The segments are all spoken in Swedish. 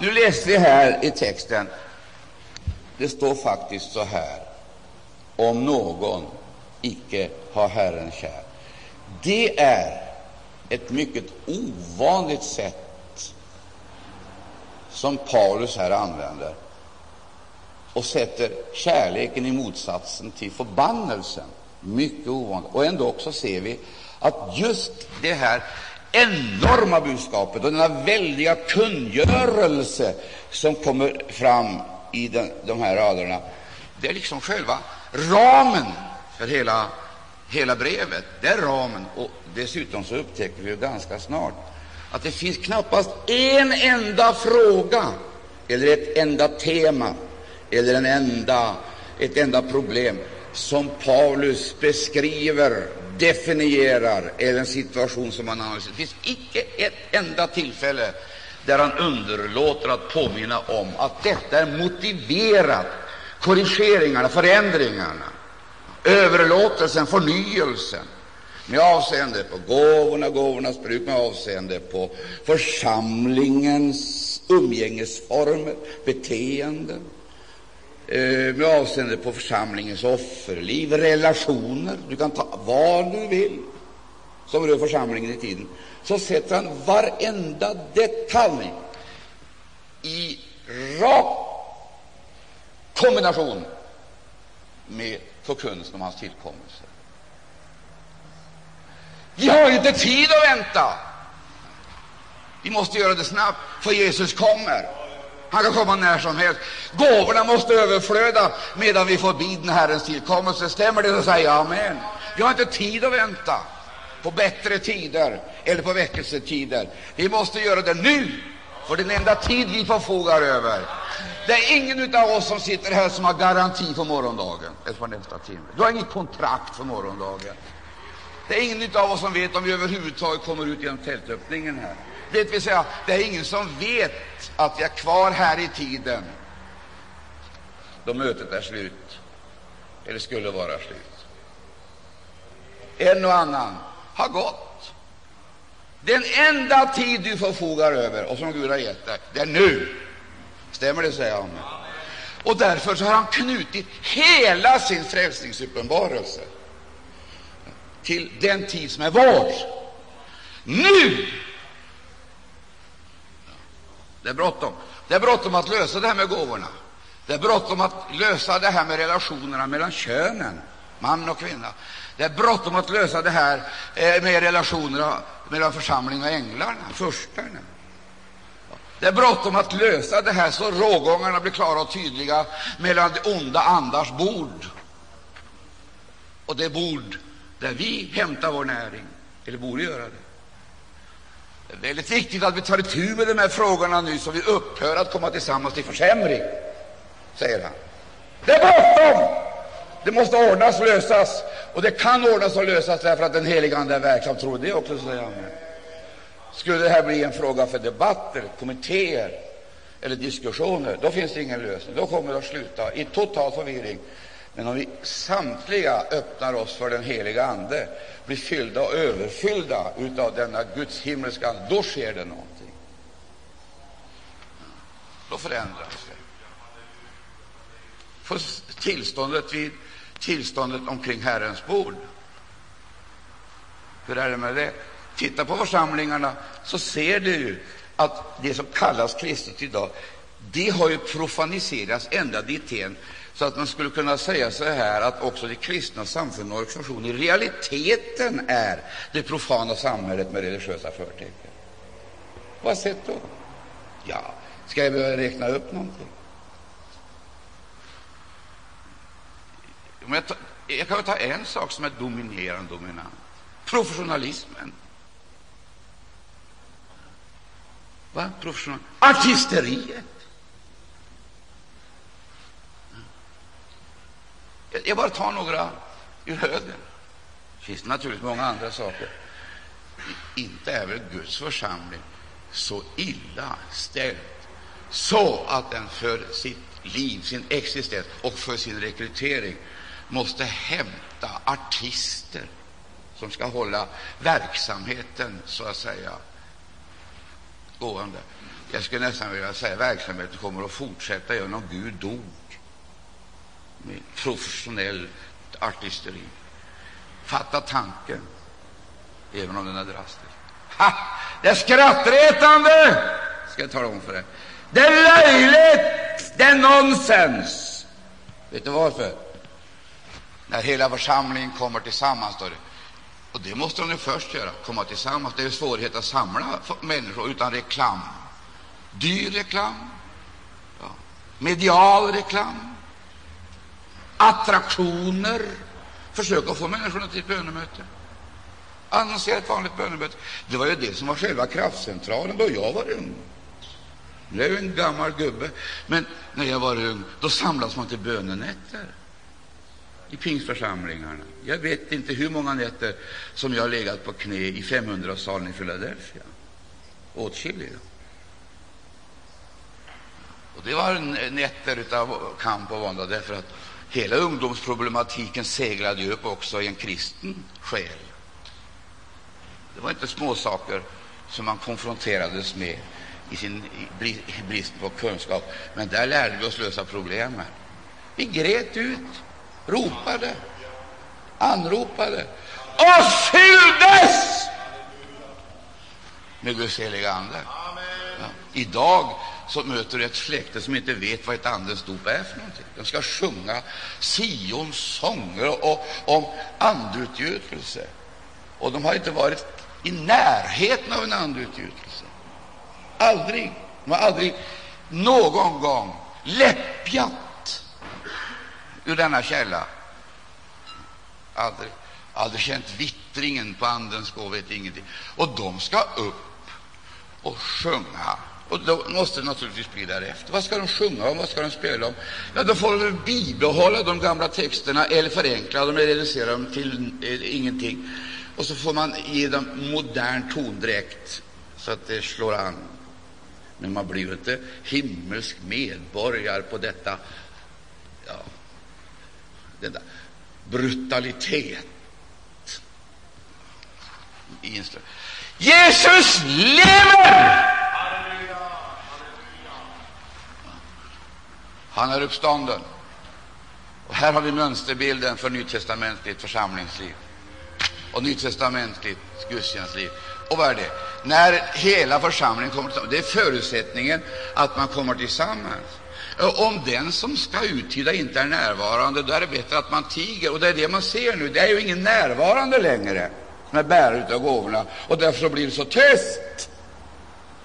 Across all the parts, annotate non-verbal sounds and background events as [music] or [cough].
Nu läste vi här i texten, det står faktiskt så här, om någon icke har Herren kär. Det är ett mycket ovanligt sätt som Paulus här använder och sätter kärleken i motsatsen till förbannelsen. Mycket ovanligt. Och ändå också ser vi att just det här enorma budskapet och denna väldiga kungörelse som kommer fram i den, de här raderna, det är liksom själva ramen för hela, hela brevet. Det är ramen. Och dessutom så upptäcker vi ganska snart att det finns knappast en enda fråga eller ett enda tema eller en enda, ett enda problem som Paulus beskriver, definierar, eller en situation som han analyserar. Det finns icke ett enda tillfälle där han underlåter att påminna om att detta är motiverat, korrigeringarna, förändringarna, överlåtelsen, förnyelsen, med avseende på gåvorna, gåvornas bruk, med avseende på församlingens umgängesformer, beteenden, Eh, med avseende på församlingens offerliv, relationer. Du kan ta vad du vill som rör församlingen i tiden. Så sätter han varenda detalj i rak kombination med förkunnelsen om hans tillkommelse. Vi har inte tid att vänta. Vi måste göra det snabbt, för Jesus kommer. Han kan komma när som helst. Gåvorna måste överflöda medan vi får biden Herrens tillkommelse. Stämmer det, så säger jag amen. Vi har inte tid att vänta på bättre tider eller på väckelsetider. Vi måste göra det nu, för den enda tid vi förfogar över. Det är ingen av oss som sitter här som har garanti för morgondagen eller för nästa timme. Du har inget kontrakt för morgondagen. Det är ingen av oss som vet om vi överhuvudtaget kommer ut genom tältöppningen här. Det vill säga, det är ingen som vet att vi är kvar här i tiden då mötet är slut, eller skulle vara slut. En och annan har gått. Den enda tid du förfogar över och som Gud har gett dig, det är nu. Stämmer det, säger han. Och därför så har han knutit hela sin frälsningsuppenbarelse till den tid som är vår. Nu det är bråttom. Det är bråttom att lösa det här med gåvorna. Det är bråttom att lösa det här med relationerna mellan könen, man och kvinna. Det är bråttom att lösa det här eh, med relationerna mellan församlingen och änglarna, förstarna. Det är bråttom att lösa det här så rågångarna blir klara och tydliga mellan de onda andars bord och det bord där vi hämtar vår näring, eller borde göra det. Det är väldigt viktigt att vi tar itu med de här frågorna nu, så vi upphör att komma tillsammans till försämring, säger han. Det är bråttom! Det måste ordnas och lösas, och det kan ordnas och lösas därför att den heliga Ande är verksam. Tror det också, säger han. Skulle det här bli en fråga för debatter, kommittéer eller diskussioner, då finns det ingen lösning. Då kommer det att sluta i total förvirring. Men om vi samtliga öppnar oss för den heliga Ande, blir fyllda och överfyllda av denna Guds himmelska Ande, då sker det någonting. Då förändras det. För tillståndet vid tillståndet omkring Herrens bord. Hur är det med det? Titta på församlingarna, så ser du ju att det som kallas kristet idag, det har ju profaniserats ända dithän så att man skulle kunna säga så här att också de kristna samfunden och organisationen i realiteten är det profana samhället med religiösa förtecken. Vad sätt då? Ja, ska jag behöva räkna upp någonting? jag, tar, jag kan ta en sak som är dominerande dominant. Professionalismen. Va? Professional. Artisteriet. Jag bara tar några ur högen. Det finns naturligtvis många andra saker. Inte är väl Guds församling så illa ställd så att den för sitt liv, sin existens och för sin rekrytering måste hämta artister som ska hålla verksamheten så att säga gående. Jag skulle nästan vilja säga verksamheten kommer att fortsätta även om Gud dog med professionell artisteri. Fatta tanken, även om den är drastisk. Ha! Det är skrattretande, ska jag tala om för dig. Det är löjligt, det är nonsens. Vet du varför? När hela församlingen kommer tillsammans, står det. Och det måste de ju först göra, komma tillsammans. Det är svårighet att samla människor utan reklam. Dyr reklam, ja. medial reklam, attraktioner. Försök att få människorna till ett bönemöte. Annonsera ett vanligt bönemöte. Det var ju det som var själva kraftcentralen då jag var ung. Nu är jag en gammal gubbe, men när jag var ung då samlades man till bönenätter i pingstförsamlingarna. Jag vet inte hur många nätter som jag har legat på knä i 500-salen i Philadelphia. Åtskilliga. Och det var nätter av kamp och vånda, därför att hela ungdomsproblematiken seglade upp också i en kristen själ. Det var inte små saker som man konfronterades med i sin brist på kunskap, men där lärde vi oss lösa problemen. Vi grät ut, ropade, anropade och fylldes med Guds heliga Ande. Ja. Idag så möter du ett släkte som inte vet vad ett andens dop är för någonting. De ska sjunga Sions sånger och, om andeutgjutelse. Och de har inte varit i närheten av en andeutgjutelse. Aldrig. De har aldrig någon gång läppjat ur denna källa. Aldrig, aldrig känt vittringen på Andens gåva, vet ingenting. Och de ska upp och sjunga. Och då måste det naturligtvis bli därefter. Vad ska de sjunga om? Vad ska de spela om? Ja, då får de bibehålla de gamla texterna eller förenkla dem eller reducera dem till eh, ingenting. Och så får man ge dem modern tondräkt så att det slår an. Men man blir ju inte himmelsk medborgare på detta, ja, denna brutalitet. Jesus lever! Han är uppstånden. Och här har vi mönsterbilden för nytestamentligt församlingsliv och nytestamentligt gudstjänstliv. Och vad är det? När hela församlingen kommer tillsammans. Det är förutsättningen att man kommer tillsammans. Om den som ska uttyda inte är närvarande, då är det bättre att man tiger. Och det är det man ser nu. Det är ju ingen närvarande längre som är bärare av gåvorna, och därför blir det så tyst.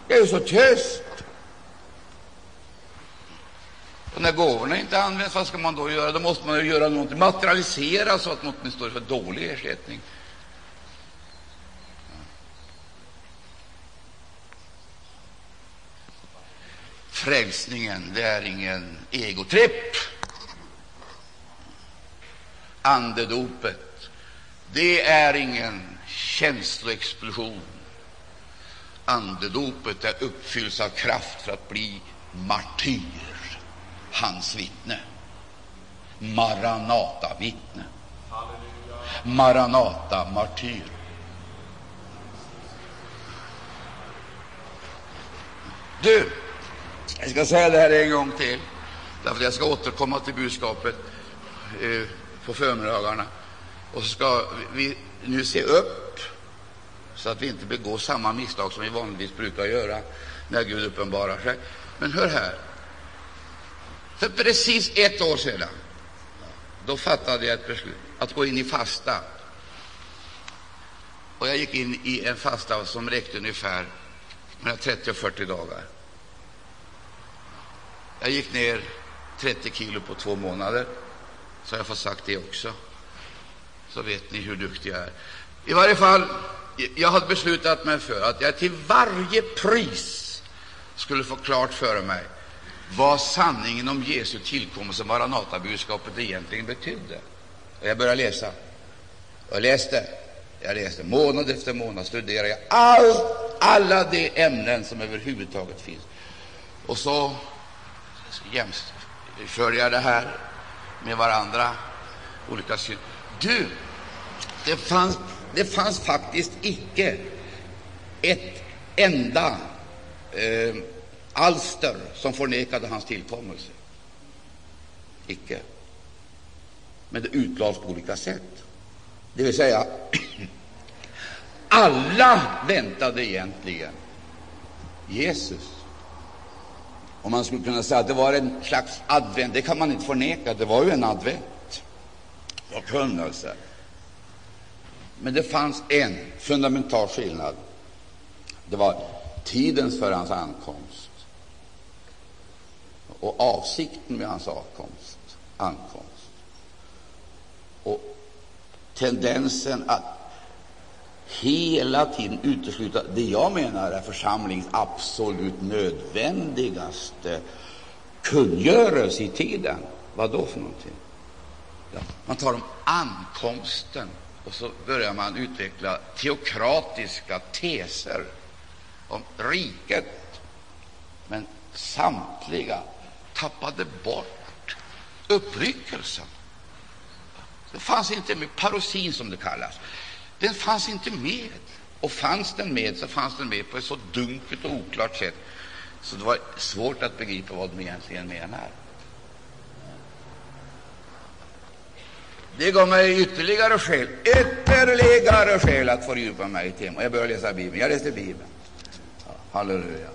Det är ju så tyst. Och när gåvorna inte används, vad ska man då göra? Då måste man ju göra något, materialisera så att man står för dålig ersättning. Frälsningen, det är ingen egotripp. Andedopet, det är ingen känsloexplosion. Andedopet är uppfylls av kraft för att bli martyr, hans vittne. Maranata-vittne. Maranata-martyr. Du, jag ska säga det här en gång till, därför att jag ska återkomma till budskapet eh, på förmiddagarna. Och så ska vi nu se upp så att vi inte begår samma misstag som vi vanligtvis brukar göra när Gud uppenbarar sig. Men hör här. För precis ett år sedan då fattade jag ett beslut att gå in i fasta. Och jag gick in i en fasta som räckte ungefär mellan 30 och 40 dagar. Jag gick ner 30 kilo på två månader, så har jag fått sagt det också. Så vet ni hur duktig jag är. I varje fall, jag hade beslutat mig för att jag till varje pris skulle få klart för mig vad sanningen om Jesu tillkommelse, Maranatabudskapet, egentligen betydde. Och jag började läsa. Jag läste, jag läste månad efter månad, studerade jag allt, alla de ämnen som överhuvudtaget finns. Och så jämförde jag det här med varandra. olika syn. Du, det fanns, det fanns faktiskt icke ett enda eh, alster som förnekade hans tillkommelse. Icke. Men det utlades på olika sätt. Det vill säga, [clears throat] alla väntade egentligen Jesus. Om man skulle kunna säga att det var en slags advent. Det kan man inte förneka. Det var ju en advent, förkunnelse. Men det fanns en fundamental skillnad. Det var tidens för hans ankomst och avsikten med hans ankomst. ankomst. Och tendensen att hela tiden utesluta det jag menar är församlingens absolut nödvändigaste kungörelse i tiden. Vad då för någonting? Ja, man talar om ankomsten och så börjar man utveckla teokratiska teser om riket. Men samtliga tappade bort uppryckelsen. Det fanns inte med parosin, som det kallas. Den fanns inte med. Och fanns den med, så fanns den med på ett så dunkelt och oklart sätt så det var svårt att begripa vad de egentligen menar. Det gav mig ytterligare skäl, ytterligare skäl att fördjupa mig i temat. Jag började läsa Bibeln. Jag läste Bibeln. Halleluja.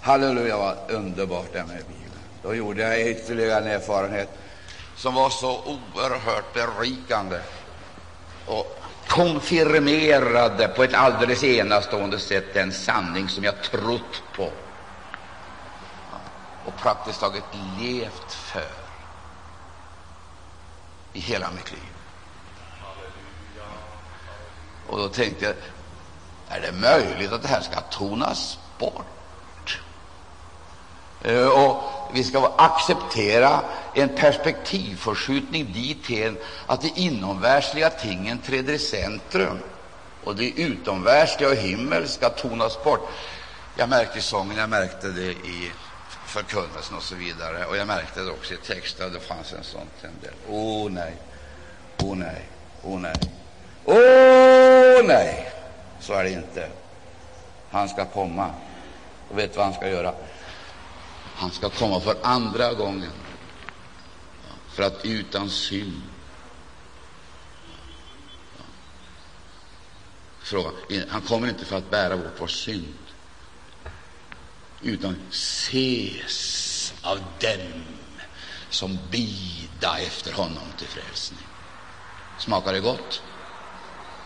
Halleluja, vad underbart det är med Bibeln. Då gjorde jag ytterligare en erfarenhet som var så oerhört berikande och konfirmerade på ett alldeles enastående sätt den sanning som jag trott på och praktiskt taget levt för i hela mitt liv. Och då tänkte jag, är det möjligt att det här ska tonas bort? Eh, och vi ska acceptera en perspektivförskjutning dithän att de inomvärldsliga tingen träder i centrum och det utomvärldsliga och himmelska tonas bort. Jag märkte i sången, jag märkte det i förkunnelsen och så vidare. Och jag märkte det också i texten, det fanns en sån tendens. Åh oh, nej, åh oh, nej, åh oh, nej, åh oh, nej, så är det inte. Han ska komma. Och vet vad han ska göra? Han ska komma för andra gången för att utan synd Fråga. Han kommer inte för att bära bort vår synd, utan ses av dem som bida efter honom till frälsning. Smakar det gott?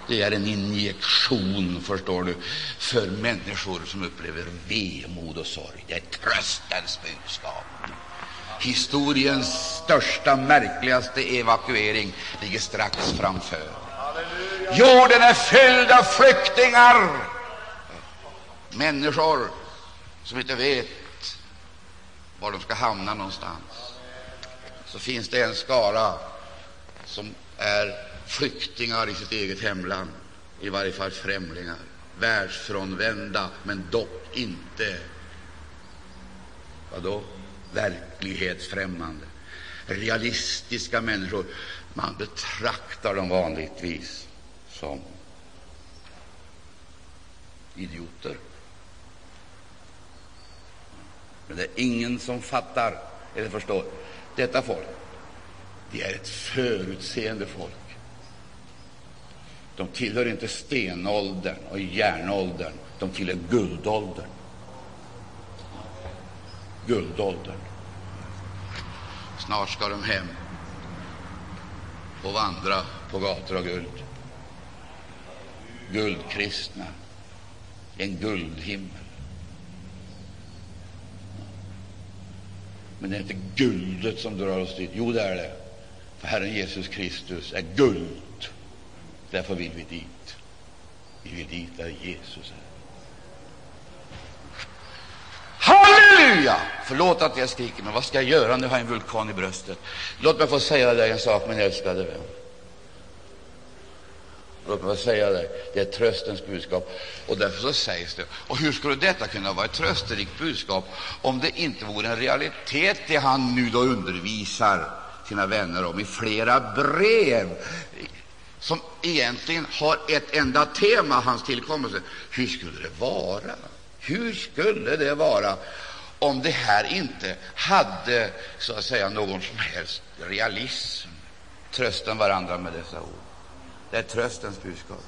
Det är en injektion, förstår du, för människor som upplever vemod och sorg. Det är tröstens budskap. Historiens största, märkligaste evakuering ligger strax framför. Jorden är fylld av flyktingar, människor som inte vet var de ska hamna någonstans. Så finns det en skara som är flyktingar i sitt eget hemland, i varje fall främlingar, världsfrånvända, men dock inte vadå? verklighetsfrämmande, realistiska människor. Man betraktar dem vanligtvis som idioter. Men det är ingen som fattar eller förstår. Detta folk, de är ett förutseende folk. De tillhör inte stenåldern och järnåldern, de tillhör guldåldern guldåldern. Snart ska de hem och vandra på gator av guld. Guldkristna, en guldhimmel. Men det är inte guldet som drar oss dit. Jo, det är det. För Herren Jesus Kristus är guld. Därför vill vi dit. Vi vill dit där Jesus är. Halleluja! Förlåt att jag skriker, men vad ska jag göra? Nu har jag en vulkan i bröstet. Låt mig få säga dig en sak, min älskade vän. Låt mig få säga dig, det är tröstens budskap. Och därför så sägs det. Och hur skulle detta kunna vara ett trösterikt budskap om det inte vore en realitet, det han nu då undervisar sina vänner om i flera brev, som egentligen har ett enda tema, hans tillkommelse. Hur skulle det vara? Hur skulle det vara om det här inte hade så att säga någon som helst realism. Trösten varandra med dessa ord. Det är tröstens budskap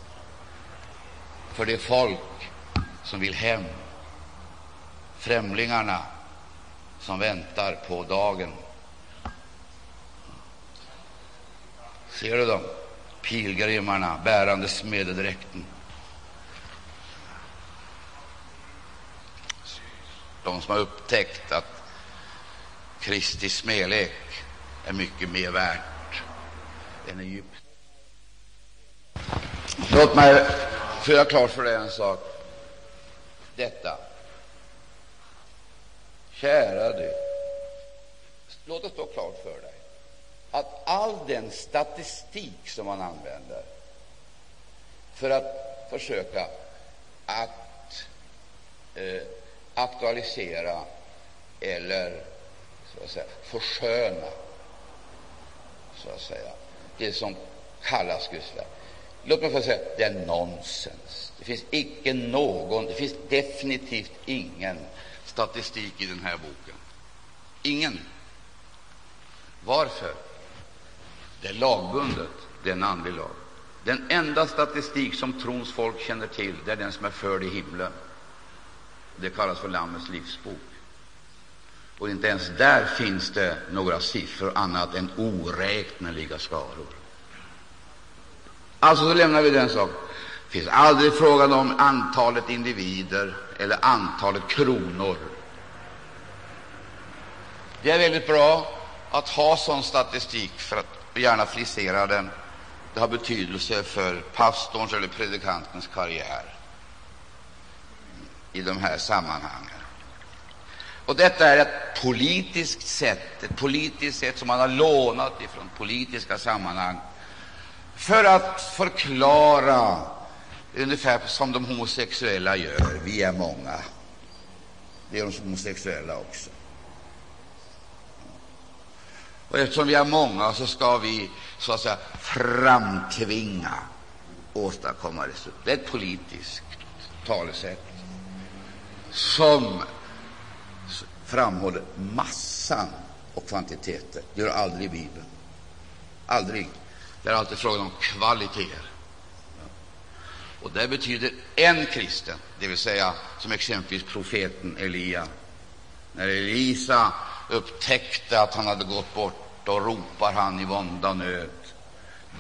för det folk som vill hem, främlingarna som väntar på dagen. Ser du dem? Pilgrimarna bärande smededräkten. De som har upptäckt att Kristi smälek är mycket mer värt än Egypten. Låt mig få klart för dig en sak. Detta. Kära du, låt det stå klart för dig att all den statistik som man använder för att försöka att eh, aktualisera eller så att säga, försköna så att säga, det som kallas Guds verk. Låt mig få säga det är nonsens. Det finns icke någon, det finns definitivt ingen statistik i den här boken. Ingen. Varför? Det är lagbundet, det är en andlig lag. Den enda statistik som trons folk känner till, det är den som är förd i himlen. Det kallas för Lammets livsbok. Och inte ens där finns det några siffror annat än oräkneliga skaror. Alltså så lämnar vi den saken. Det finns aldrig frågan om antalet individer eller antalet kronor. Det är väldigt bra att ha sån statistik för att gärna frisera den. Det har betydelse för pastorns eller predikantens karriär i de här sammanhangen. Och detta är ett politiskt sätt, ett politiskt sätt som man har lånat ifrån politiska sammanhang för att förklara ungefär som de homosexuella gör. Vi är många. Det är de homosexuella också. Och eftersom vi är många så ska vi så att säga framtvinga, åstadkomma resultat. Det är ett politiskt talesätt som framhåller massan och kvantiteten. Det gör aldrig Bibeln. Aldrig. Det är alltid frågan om kvaliteter. Och det betyder en kristen, det vill säga som exempelvis profeten Elia. När Elisa upptäckte att han hade gått bort, då ropar han i vånda och nöd.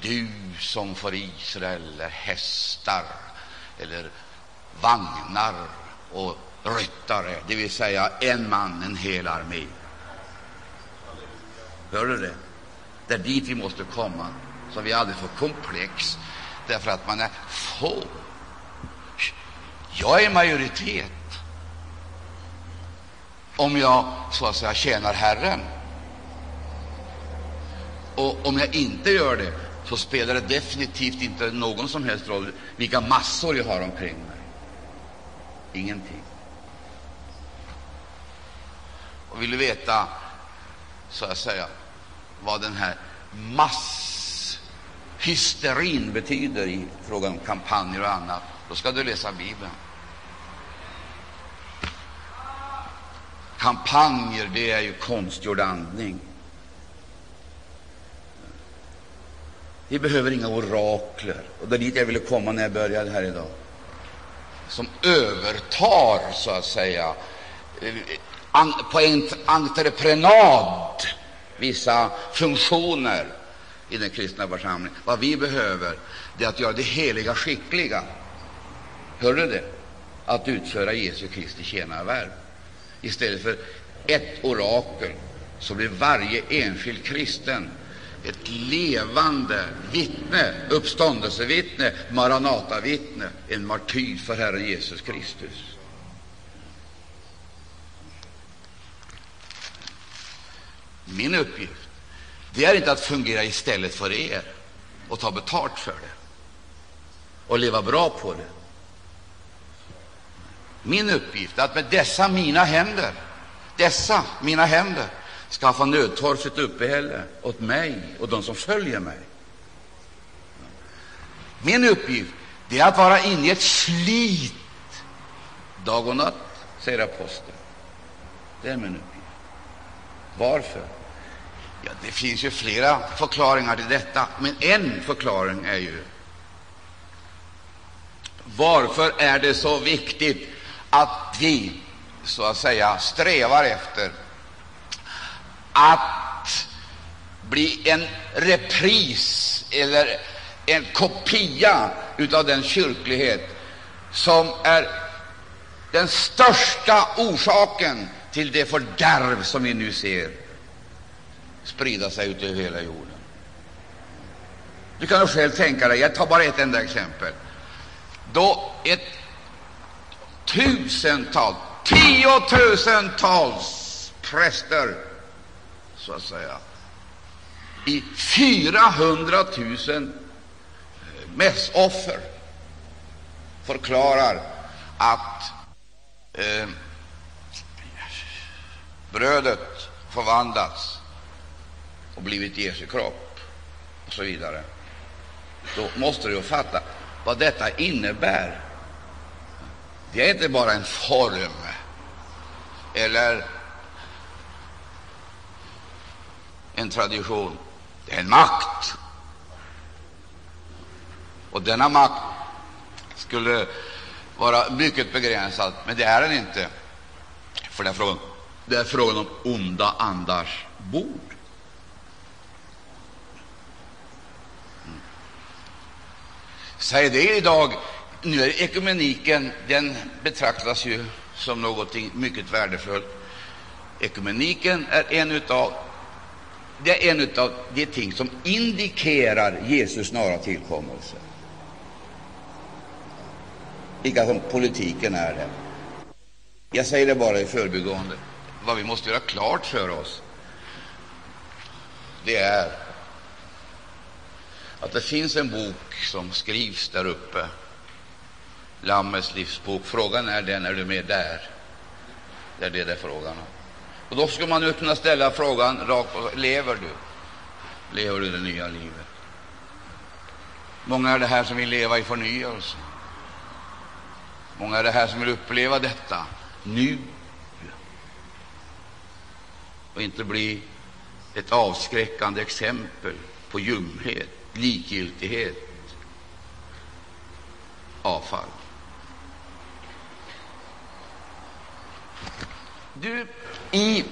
Du som för Israel är hästar eller vagnar och ryttare, det vill säga en man, en hel armé. Hör du det? Det är dit vi måste komma, så vi aldrig får komplex därför att man är få. Jag är majoritet om jag så att säga tjänar Herren. Och om jag inte gör det, så spelar det definitivt inte någon som helst roll vilka massor jag har omkring mig. Ingenting. Och vill du veta, så att säga, vad den här masshysterin betyder i fråga om kampanjer och annat, då ska du läsa Bibeln. Kampanjer, det är ju konstgjord andning. Vi behöver inga orakler, och det är dit jag ville komma när jag började här idag, som övertar, så att säga, eh, på entreprenad vissa funktioner i den kristna församlingen. Vad vi behöver det är att göra det heliga skickliga. Hör du det? Att utföra Jesu Kristi tjänarvärv. Istället för ett orakel så blir varje enskild kristen ett levande vittne, uppståndelsevittne, maranatavittne, en martyr för Herren Jesus Kristus. Min uppgift det är inte att fungera istället för er och ta betalt för det och leva bra på det. Min uppgift är att med dessa mina händer, dessa mina händer, skaffa nödtorftigt uppehälle åt mig och de som följer mig. Min uppgift det är att vara inne i ett slit dag och natt, säger aposteln Det är min uppgift. Varför? Ja, det finns ju flera förklaringar till detta, men en förklaring är ju varför är det så viktigt att vi så att säga strävar efter att bli en repris eller en kopia av den kyrklighet som är den största orsaken till det fördärv som vi nu ser sprida sig ut över hela jorden. Du kan själv tänka dig, jag tar bara ett enda exempel, då ett tusental, tiotusentals präster, så att säga, i 400 000 eh, mässoffer förklarar att eh, brödet förvandlats och blivit Jesu kropp, och så vidare, då måste du fatta vad detta innebär. Det är inte bara en form eller en tradition, det är en makt. Och denna makt skulle vara mycket begränsad, men det är den inte. För det är frågan, det är frågan om onda andars bord. Mm. Säg det idag. Nu är ekumeniken, den betraktas ju som något mycket värdefullt. Ekumeniken är en av det är en av de ting som indikerar Jesus snara tillkommelse lika som politiken är det. Jag säger det bara i förbigående. Vad vi måste göra klart för oss, det är att det finns en bok som skrivs där uppe, Lammets livsbok. Frågan är den, är du med där? Det är det det är frågan om. Och då skulle man ju kunna ställa frågan rakt på lever du? Lever du det nya livet? Många är det här som vill leva i förnyelse. Många är det här som vill uppleva detta nu och inte bli ett avskräckande exempel på ljumhet, likgiltighet, avfall. Du, i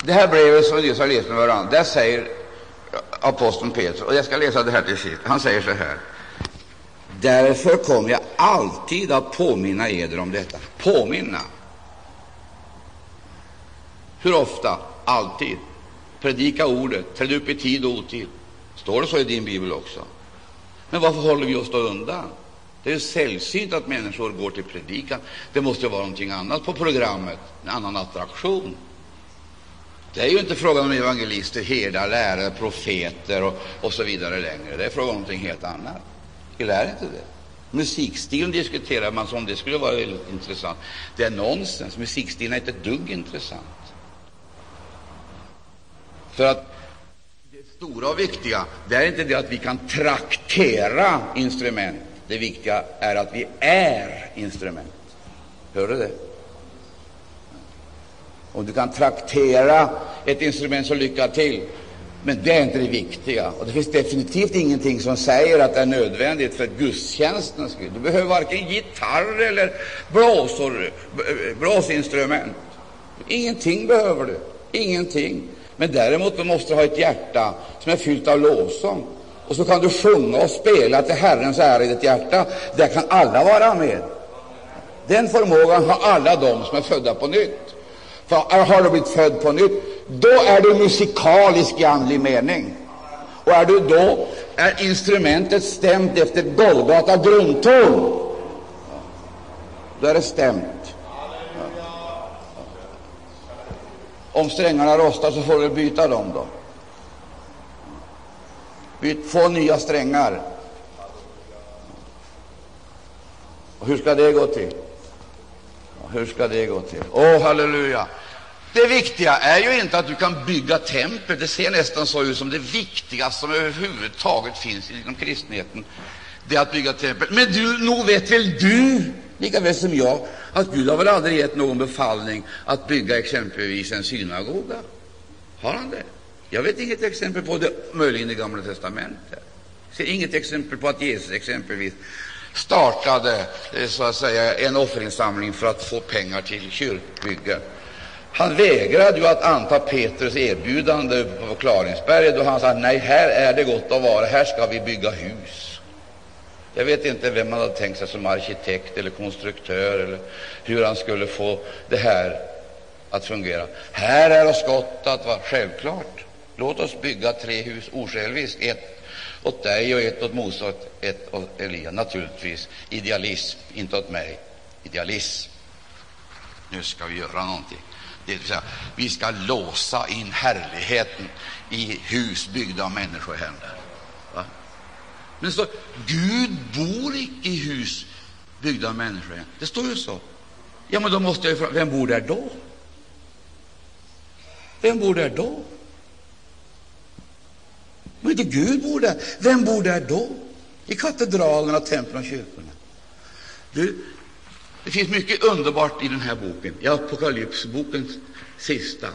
det här brevet som vi nyss har läst med varandra, där säger aposteln Petrus, och jag ska läsa det här till sist, han säger så här Därför kommer jag alltid att påminna eder om detta. Påminna. Hur ofta? Alltid. Predika ordet, träd upp i tid och otid. Står det så i din bibel också? Men varför håller vi oss då undan? Det är sällsynt att människor går till predikan. Det måste vara någonting annat på programmet, en annan attraktion. Det är ju inte frågan om evangelister, herdar, lärare, profeter och, och så vidare längre. Det är frågan om någonting helt annat. Eller är inte det? Musikstilen diskuterar man som om det skulle vara väldigt intressant. Det är nonsens. Musikstilen är inte ett dugg intressant. För att det stora och viktiga det är inte det att vi kan traktera instrument. Det viktiga är att vi är instrument. Hör du det? Om du kan traktera ett instrument, så lycka till. Men det är inte det viktiga. Och det finns definitivt ingenting som säger att det är nödvändigt för gudstjänstens skull. Du behöver varken gitarr eller blåsor, blåsinstrument. Ingenting behöver du. Ingenting. Men däremot du måste du ha ett hjärta som är fyllt av lovsång. Och så kan du sjunga och spela till Herrens ära i ditt hjärta. Där kan alla vara med. Den förmågan har alla de som är födda på nytt. För har du blivit född på nytt, då är du musikalisk i andlig mening. Och är du då är instrumentet stämt efter Golgata grundton, då är det stämt. Om strängarna rostar, så får du byta dem då. Byt, få nya strängar. Och hur ska det gå till? Hur ska det gå till? Åh, oh, halleluja! Det viktiga är ju inte att du kan bygga tempel. Det ser nästan så ut som det viktigaste som överhuvudtaget finns inom kristenheten. Det är att bygga tempel. Men du, nog vet väl du Lika väl som jag, att Gud har väl aldrig gett någon befallning att bygga exempelvis en synagoga. Har han det? Jag vet inget exempel på det, möjligen i Gamla testamentet. Jag ser inget exempel på att Jesus exempelvis startade eh, så att säga, en offerinsamling för att få pengar till kyrkbygge. Han vägrade ju att anta Petrus erbjudande på Klaringsberget, och han sa nej, här är det gott att vara, här ska vi bygga hus. Jag vet inte vem man hade tänkt sig som arkitekt eller konstruktör, eller hur han skulle få det här att fungera. Här är oss gott att vara, självklart. Låt oss bygga tre hus osjälviskt, ett åt dig och ett åt Mose och ett åt Elia. Naturligtvis idealism, inte åt mig. Idealism. Nu ska vi göra någonting. Det vill säga, vi ska låsa in härligheten i hus byggda av människohänder. Va? Men så, Gud bor icke i hus byggda av människohänder. Det står ju så. Ja, men då måste jag ju fråga, vem bor där då? Vem bor där då? Om inte Gud bor där, vem bor där då? I katedralerna, templen och kyrkorna. Du, det finns mycket underbart i den här boken, i Apokalypsbokens sista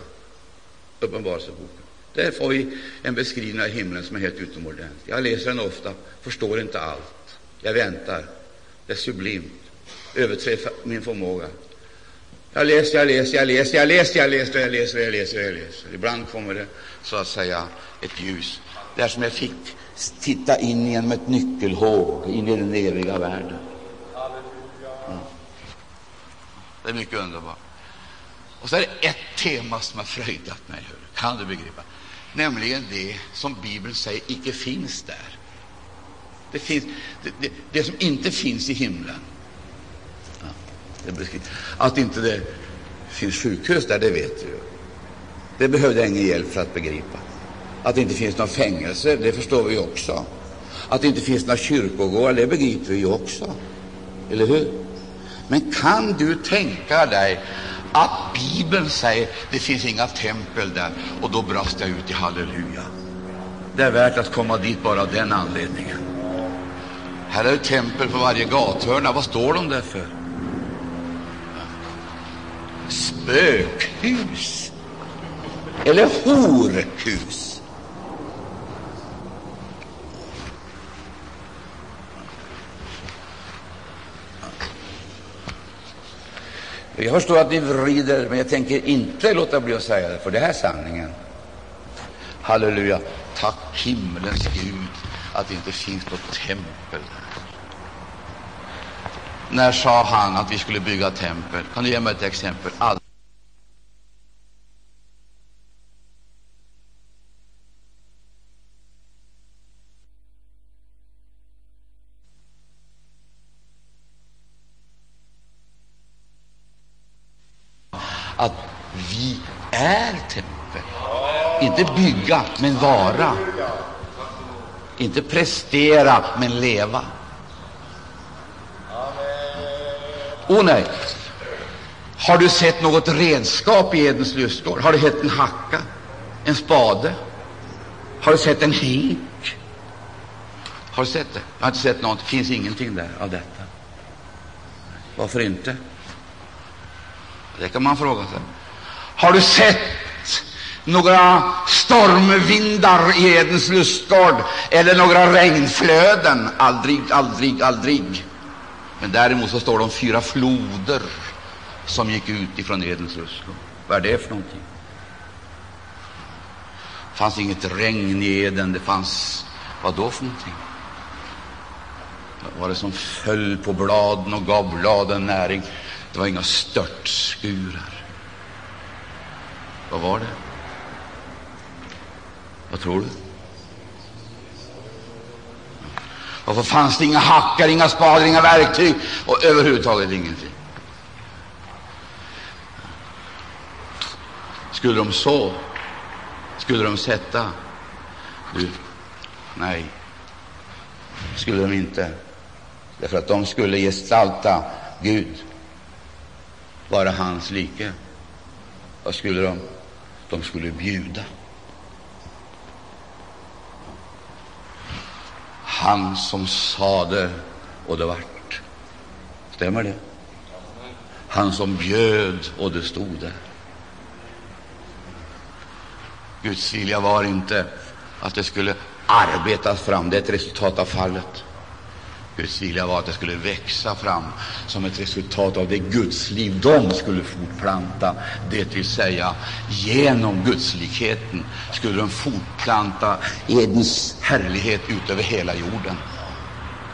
uppenbarelseboken. Där får vi en beskrivning av himlen som är helt utomordentlig. Jag läser den ofta, förstår inte allt. Jag väntar. Det är sublimt, överträffar min förmåga. Jag läser, jag läser, jag läser, jag läser, jag läser, jag läser, jag läser, jag läser. Ibland kommer det så att säga ett ljus. Det är som jag fick titta in genom ett nyckelhål in i den eviga världen. Ja. Det är mycket underbart. Och så är det ett tema som har fröjdat mig, kan du begripa? Nämligen det som Bibeln säger icke finns där. Det, finns, det, det, det som inte finns i himlen. Det att inte det finns sjukhus där, det vet du ju. Det behövde jag ingen hjälp för att begripa. Att det inte finns några fängelser, det förstår vi också. Att det inte finns några kyrkogårdar, det begriper vi ju också. Eller hur? Men kan du tänka dig att Bibeln säger det finns inga tempel där, och då brast jag ut i halleluja. Det är värt att komma dit bara av den anledningen. Här är det tempel på varje gathörna. Vad står de där för? Spökhus eller horhus. Jag förstår att ni vrider, men jag tänker inte låta bli att säga det, för det här är sanningen. Halleluja! Tack himmelens Gud att det inte finns något tempel där. När sa han att vi skulle bygga tempel? Kan du ge mig ett exempel? All att vi är tempel. Inte bygga, men vara. Inte prestera, men leva. Oh nej! Har du sett något redskap i Edens lustgård? Har du sett en hacka, en spade? Har du sett en hink? Har du sett det? Jag har inte sett något. Det finns ingenting där av detta. Varför inte? Det kan man fråga sig. Har du sett några stormvindar i Edens lustgård eller några regnflöden? Aldrig, aldrig, aldrig. Men däremot så står det om fyra floder som gick ut ifrån Edens lustgård. Vad är det för någonting? Det fanns inget regn i Eden. Det fanns vad då för någonting? Vad var det som föll på bladen och gav bladen näring? Det var inga störtskurar. Vad var det? Vad tror du? Varför fanns det inga hackar, inga spader, inga verktyg och överhuvudtaget ingenting? Skulle de så? Skulle de sätta? Du, nej, skulle de inte. Därför att de skulle gestalta Gud vara hans like. Vad skulle de? De skulle bjuda. Han som sade, och det vart. Stämmer det? Han som bjöd, och det stod där. Guds vilja var inte att det skulle arbetas fram. Det är ett resultat av fallet. Guds vilja var att det skulle växa fram som ett resultat av det gudsliv de skulle fortplanta. Det vill säga, genom gudslikheten skulle de fortplanta Edens härlighet ut över hela jorden.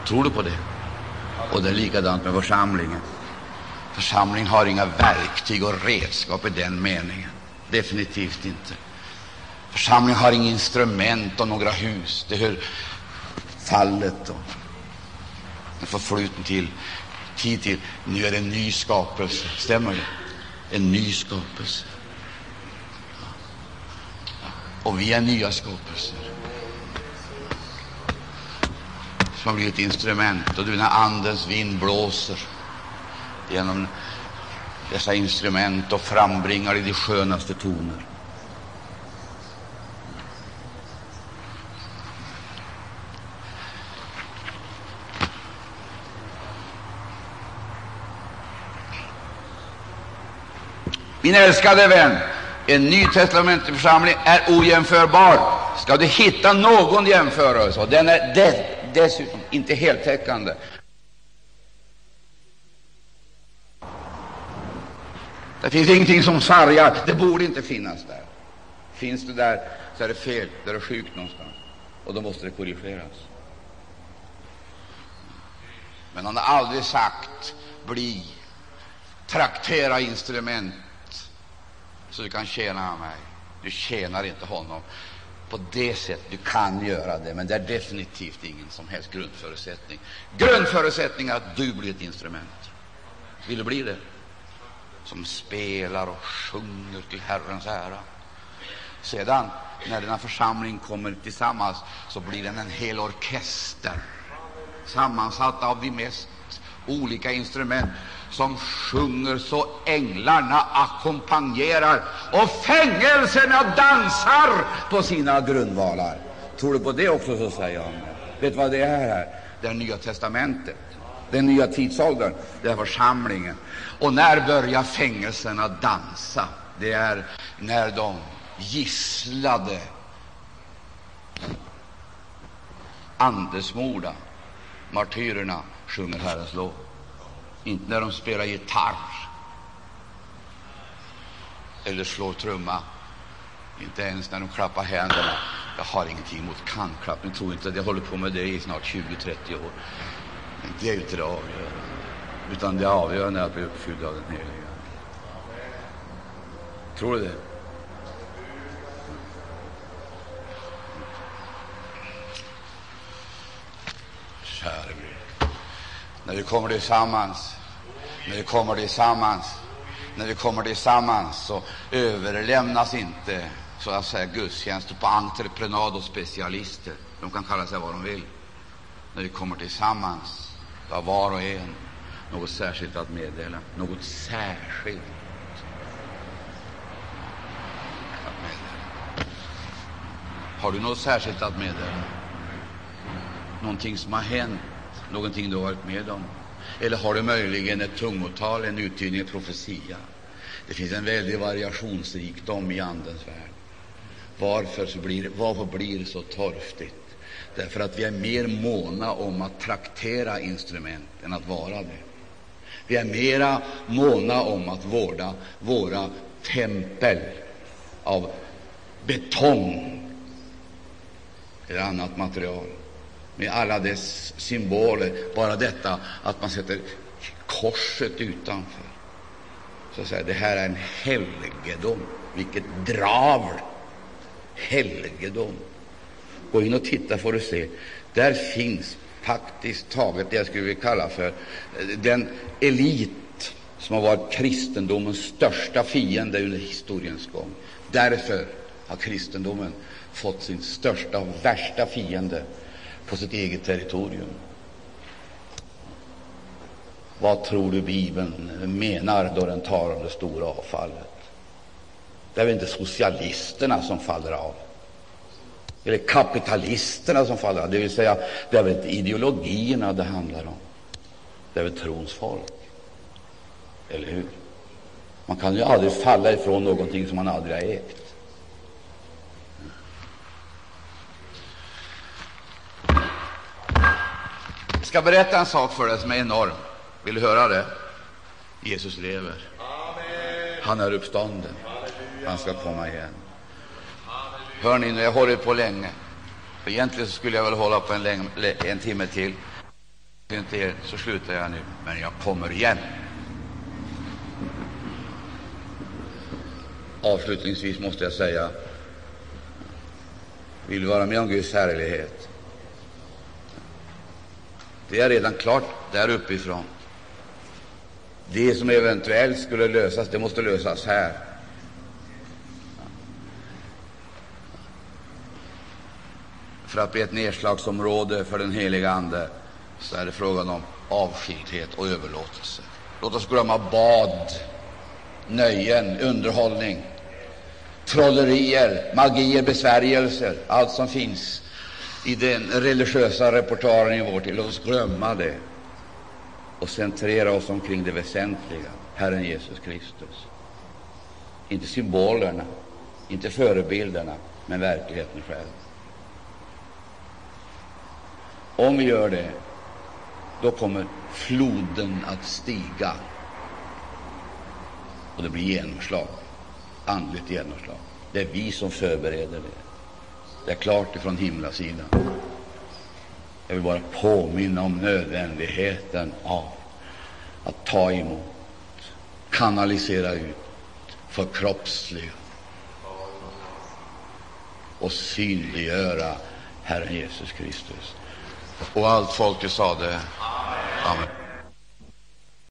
Tror du på det? Och det är likadant med församlingen. Församlingen har inga verktyg och redskap i den meningen. Definitivt inte. Församlingen har inga instrument och några hus. Det hör fallet och en förfluten till, tid till. Nu är det en ny skapelse. Stämmer det? En ny skapelse. Och vi är nya skapelser som har blivit instrument. Och du, när Andens vind blåser genom dessa instrument och frambringar i de skönaste toner Min älskade vän, en nytestamentlig församling är ojämförbar. Ska du hitta någon jämförelse, och den är dessutom inte heltäckande, Det finns ingenting som sargar. Det borde inte finnas där. Finns det där, så är det fel. Det är sjukt någonstans, och då måste det korrigeras. Men han har aldrig sagt bli, traktera instrument så du kan tjäna mig. Du tjänar inte honom på det sättet. Du kan göra det, men det är definitivt ingen som helst grundförutsättning. Grundförutsättning är att du blir ett instrument. Vill du bli det? Som spelar och sjunger till Herrens ära. Sedan, när denna församling kommer tillsammans, så blir den en hel orkester sammansatt av de mest olika instrument som sjunger så änglarna ackompanjerar och fängelserna dansar på sina grundvalar. Tror du på det också, så säger jag. Vet du vad det är här? Det är Nya testamentet, den nya tidsåldern, det är församlingen. Och när börjar fängelserna dansa? Det är när de gisslade, andesmorda martyrerna sjunger Herrens lov inte när de spelar gitarr eller slår trumma, inte ens när de klappar händerna. Jag har ingenting emot kantklappning. tror inte att jag håller på med det i snart 20-30 år. Men det är inte det avgörande, utan det avgörande är att bli uppfylld av den heliga Tror du det? Käre Gud, när vi kommer tillsammans när vi kommer tillsammans, när vi kommer tillsammans så överlämnas inte så att säga gudstjänster på entreprenad och specialister. De kan kalla sig vad de vill. När vi kommer tillsammans har var och en något särskilt att meddela. Något särskilt att meddela. Har du något särskilt att meddela? Någonting som har hänt, någonting du har varit med om? Eller har du möjligen ett tungotal, en uttydning, en profetia? Det finns en väldig variationsrikdom i Andens värld. Varför, så blir, varför blir det så torftigt? Därför att vi är mer måna om att traktera instrument än att vara det. Vi är mera måna om att vårda våra tempel av betong eller annat material med alla dess symboler. Bara detta att man sätter korset utanför. Så att säga, det här är en helgedom. Vilket dravel! Helgedom. Gå in och titta får du se. Där finns faktiskt taget det jag skulle vilja kalla för eh, den elit som har varit kristendomens största fiende under historiens gång. Därför har kristendomen fått sin största och värsta fiende på sitt eget territorium. Vad tror du Bibeln menar då den talar om det stora avfallet? Det är väl inte socialisterna som faller av, eller kapitalisterna som faller av. Det vill säga, det är väl inte ideologierna det handlar om. Det är väl trons folk, eller hur? Man kan ju aldrig falla ifrån någonting som man aldrig har ägt. Jag ska berätta en sak för dig som är enorm. Vill du höra det? Jesus lever. Han är uppstånden. Han ska komma igen. Hör ni, nu jag hållit på länge. Egentligen skulle jag väl hålla på en, länge, en timme till. Inte er, så slutar jag nu. Men jag kommer igen. Avslutningsvis måste jag säga, vill du vara med om Guds härlighet? Det är redan klart där uppifrån. Det som eventuellt skulle lösas, det måste lösas här. För att bli ett nedslagsområde för den heliga Ande så är det frågan om avskildhet och överlåtelse. Låt oss glömma bad, nöjen, underhållning, trollerier, magier, besvärjelser, allt som finns i den religiösa repertoaren i vår tid. Låt oss glömma det och centrera oss omkring det väsentliga, Herren Jesus Kristus. Inte symbolerna, inte förebilderna, men verkligheten själv. Om vi gör det, då kommer floden att stiga och det blir genomslag, andligt genomslag. Det är vi som förbereder det. Det är klart ifrån himlasidan. Jag vill bara påminna om nödvändigheten av att ta emot, kanalisera ut, förkroppsliga och synliggöra Herren Jesus Kristus. Och allt folket sade Amen.